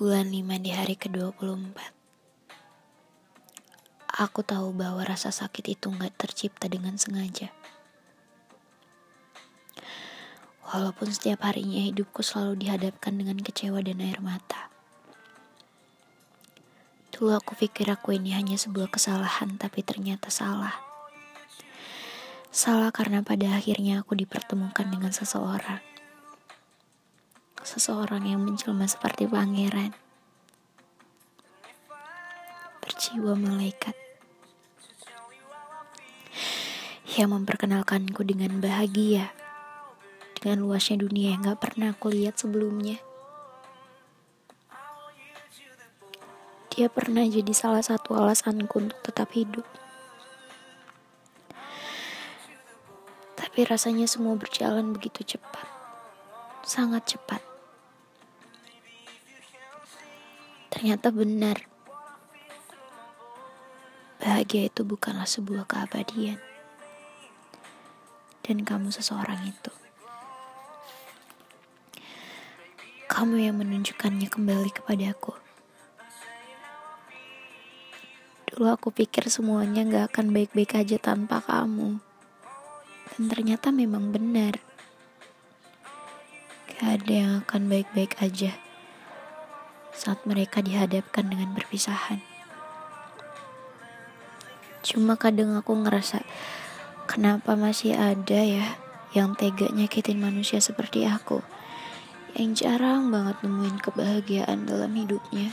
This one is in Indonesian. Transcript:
Bulan 5 di hari ke-24. Aku tahu bahwa rasa sakit itu gak tercipta dengan sengaja. Walaupun setiap harinya hidupku selalu dihadapkan dengan kecewa dan air mata. Dulu aku pikir aku ini hanya sebuah kesalahan, tapi ternyata salah. Salah karena pada akhirnya aku dipertemukan dengan seseorang seseorang yang menjelma seperti pangeran. Berjiwa malaikat. Yang memperkenalkanku dengan bahagia. Dengan luasnya dunia yang gak pernah aku lihat sebelumnya. Dia pernah jadi salah satu alasanku untuk tetap hidup. Tapi rasanya semua berjalan begitu cepat. Sangat cepat. Ternyata benar. Bahagia itu bukanlah sebuah keabadian. Dan kamu seseorang itu. Kamu yang menunjukkannya kembali kepadaku. Dulu aku pikir semuanya gak akan baik-baik aja tanpa kamu. Dan ternyata memang benar. Gak ada yang akan baik-baik aja saat mereka dihadapkan dengan perpisahan. Cuma kadang aku ngerasa kenapa masih ada ya yang tega nyakitin manusia seperti aku yang jarang banget nemuin kebahagiaan dalam hidupnya.